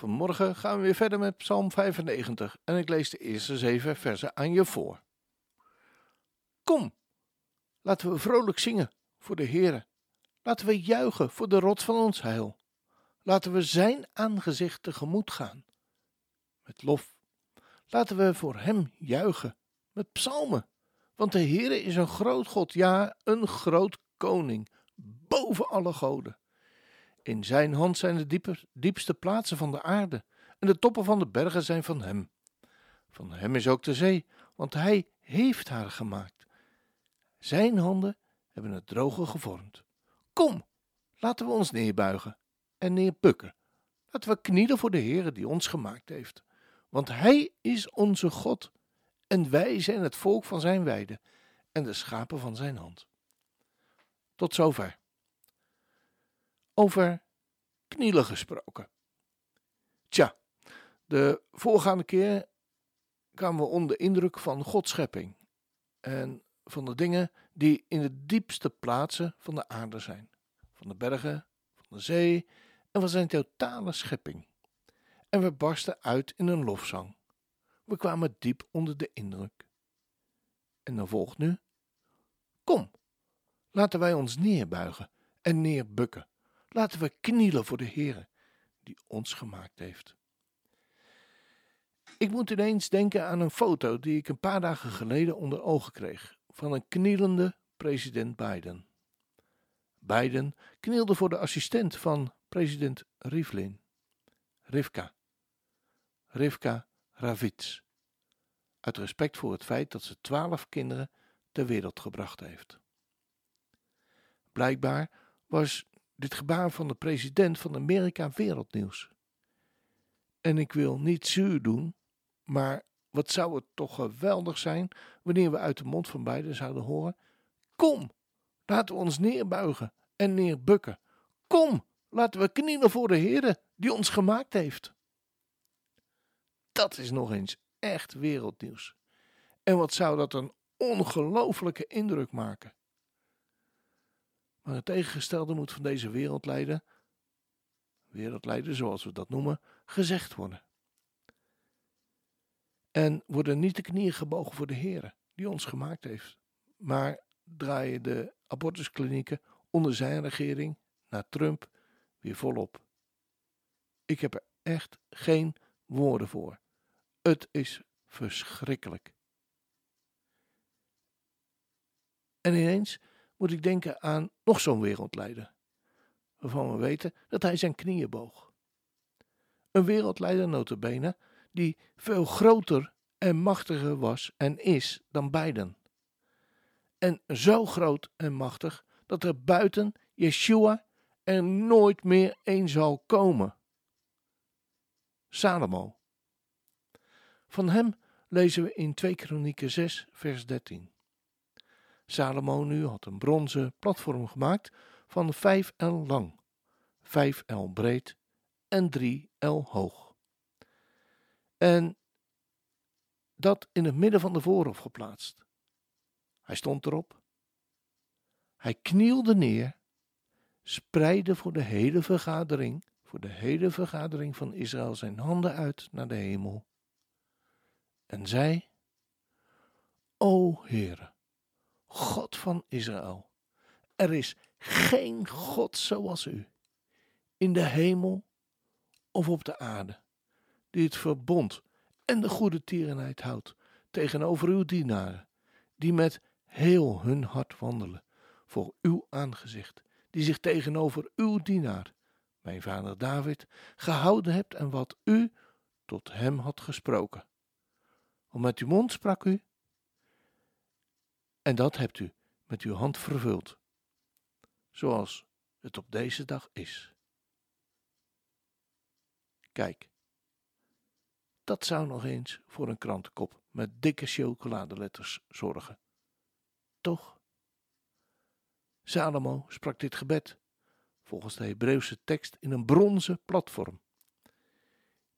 Vanmorgen gaan we weer verder met Psalm 95 en ik lees de eerste zeven versen aan je voor. Kom, laten we vrolijk zingen voor de Heere. Laten we juichen voor de rot van ons heil. Laten we zijn aangezicht tegemoet gaan met lof. Laten we voor hem juichen met psalmen. Want de Heere is een groot God, ja, een groot koning, boven alle goden. In zijn hand zijn de diepste plaatsen van de aarde, en de toppen van de bergen zijn van hem. Van hem is ook de zee, want hij heeft haar gemaakt. Zijn handen hebben het droge gevormd. Kom, laten we ons neerbuigen en neerbukken. Laten we knielen voor de Heere die ons gemaakt heeft. Want hij is onze God, en wij zijn het volk van zijn weide en de schapen van zijn hand. Tot zover over knielen gesproken. Tja, de voorgaande keer kwamen we onder indruk van Gods schepping en van de dingen die in de diepste plaatsen van de aarde zijn, van de bergen, van de zee en van zijn totale schepping. En we barsten uit in een lofzang. We kwamen diep onder de indruk. En dan volgt nu: Kom, laten wij ons neerbuigen en neerbukken Laten we knielen voor de Heer die ons gemaakt heeft. Ik moet ineens denken aan een foto die ik een paar dagen geleden onder ogen kreeg van een knielende president Biden. Biden knielde voor de assistent van president Rivlin, Rivka, Rivka Ravits, uit respect voor het feit dat ze twaalf kinderen ter wereld gebracht heeft. Blijkbaar was dit gebaar van de president van Amerika wereldnieuws. En ik wil niet zuur doen, maar wat zou het toch geweldig zijn wanneer we uit de mond van beiden zouden horen: Kom, laten we ons neerbuigen en neerbukken. Kom, laten we knielen voor de Heer die ons gemaakt heeft. Dat is nog eens echt wereldnieuws. En wat zou dat een ongelooflijke indruk maken? Maar het tegengestelde moet van deze wereldleider, wereldleider zoals we dat noemen, gezegd worden. En worden niet de knieën gebogen voor de Heer die ons gemaakt heeft, maar draaien de abortusklinieken onder zijn regering naar Trump weer volop. Ik heb er echt geen woorden voor. Het is verschrikkelijk. En ineens moet ik denken aan nog zo'n wereldleider, waarvan we weten dat hij zijn knieën boog. Een wereldleider notabene die veel groter en machtiger was en is dan beiden. En zo groot en machtig dat er buiten Yeshua er nooit meer een zal komen. Salomo. Van hem lezen we in 2 Kronieken 6 vers 13. Salomo nu had een bronzen platform gemaakt van 5 L lang, 5 L breed en 3 L hoog. En dat in het midden van de voorhof geplaatst. Hij stond erop. Hij knielde neer, spreidde voor de hele vergadering, voor de hele vergadering van Israël zijn handen uit naar de hemel en zei: O Heere, God van Israël. Er is geen God zoals u, in de hemel of op de aarde, die het verbond en de goede tierenheid houdt tegenover uw dienaren, die met heel hun hart wandelen voor uw aangezicht, die zich tegenover uw dienaar, mijn vader David, gehouden hebt en wat u tot hem had gesproken. Om met uw mond sprak u en dat hebt u met uw hand vervuld, zoals het op deze dag is. Kijk, Dat zou nog eens voor een krantenkop met dikke chocoladeletters zorgen. Toch? Salomo sprak dit gebed, volgens de Hebreeuwse tekst, in een bronzen platform.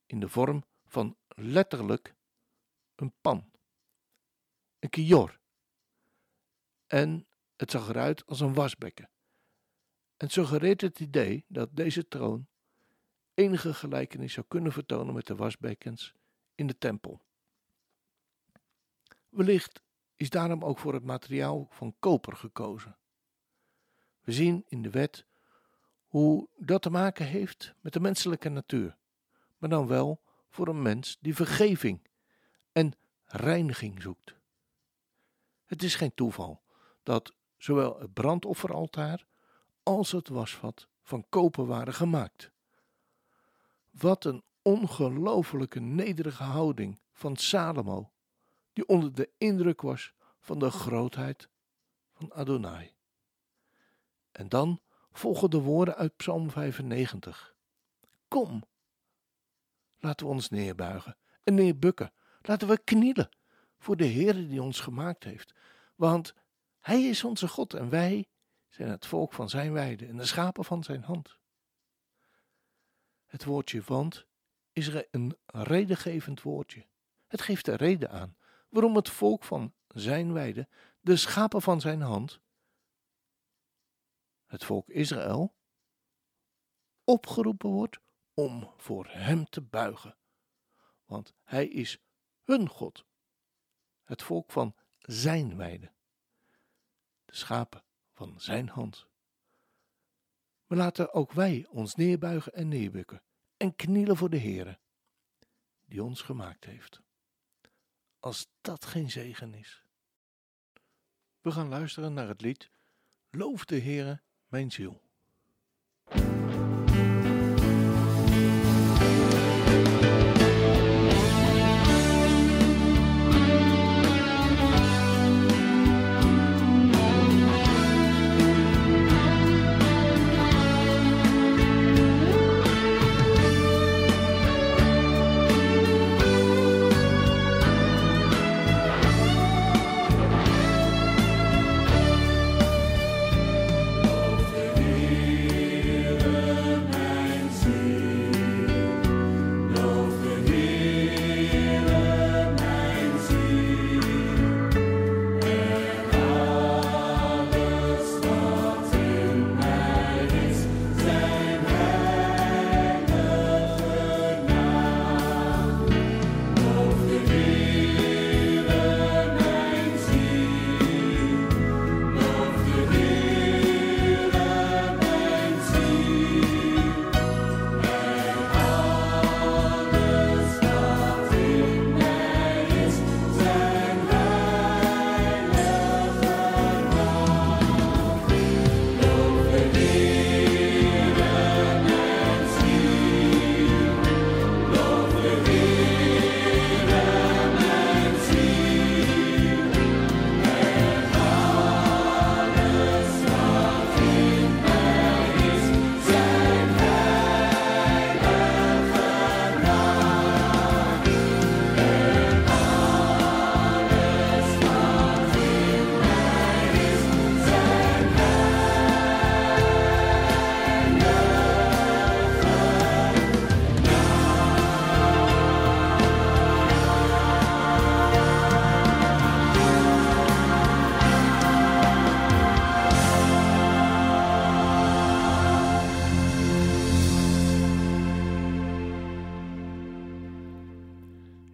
In de vorm van letterlijk een pan, een kior. En het zag eruit als een wasbekken. En suggereert het idee dat deze troon enige gelijkenis zou kunnen vertonen met de wasbekkens in de tempel. Wellicht is daarom ook voor het materiaal van koper gekozen. We zien in de wet hoe dat te maken heeft met de menselijke natuur, maar dan wel voor een mens die vergeving en reiniging zoekt. Het is geen toeval dat zowel het brandofferaltaar als het wasvat van koper waren gemaakt. Wat een ongelofelijke nederige houding van Salomo, die onder de indruk was van de grootheid van Adonai. En dan volgen de woorden uit Psalm 95. Kom, laten we ons neerbuigen en neerbukken. Laten we knielen voor de Heer die ons gemaakt heeft. Want Hij is onze God en wij zijn het volk van Zijn weide en de schapen van Zijn hand. Het woordje want is een redengevend woordje. Het geeft de reden aan waarom het volk van Zijn weide, de schapen van Zijn hand, het volk Israël, opgeroepen wordt om voor Hem te buigen. Want Hij is hun God, het volk van Zijn weide, schapen van Zijn hand. Maar laten ook wij ons neerbuigen en neerbukken en knielen voor de Heere, die ons gemaakt heeft. Als dat geen zegen is. We gaan luisteren naar het lied Loof de Heere, mijn ziel.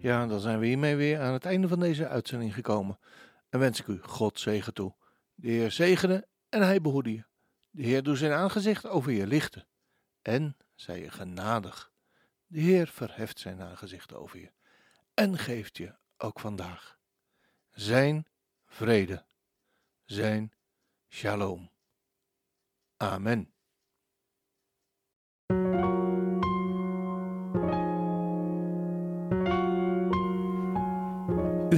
Ja, dan zijn we hiermee weer aan het einde van deze uitzending gekomen. En wens ik u God zegen toe. De Heer zegene en hij behoede je. De Heer doet zijn aangezicht over je lichten. En zij je genadig. De Heer verheft zijn aangezicht over je. En geeft je ook vandaag zijn vrede, zijn shalom. Amen.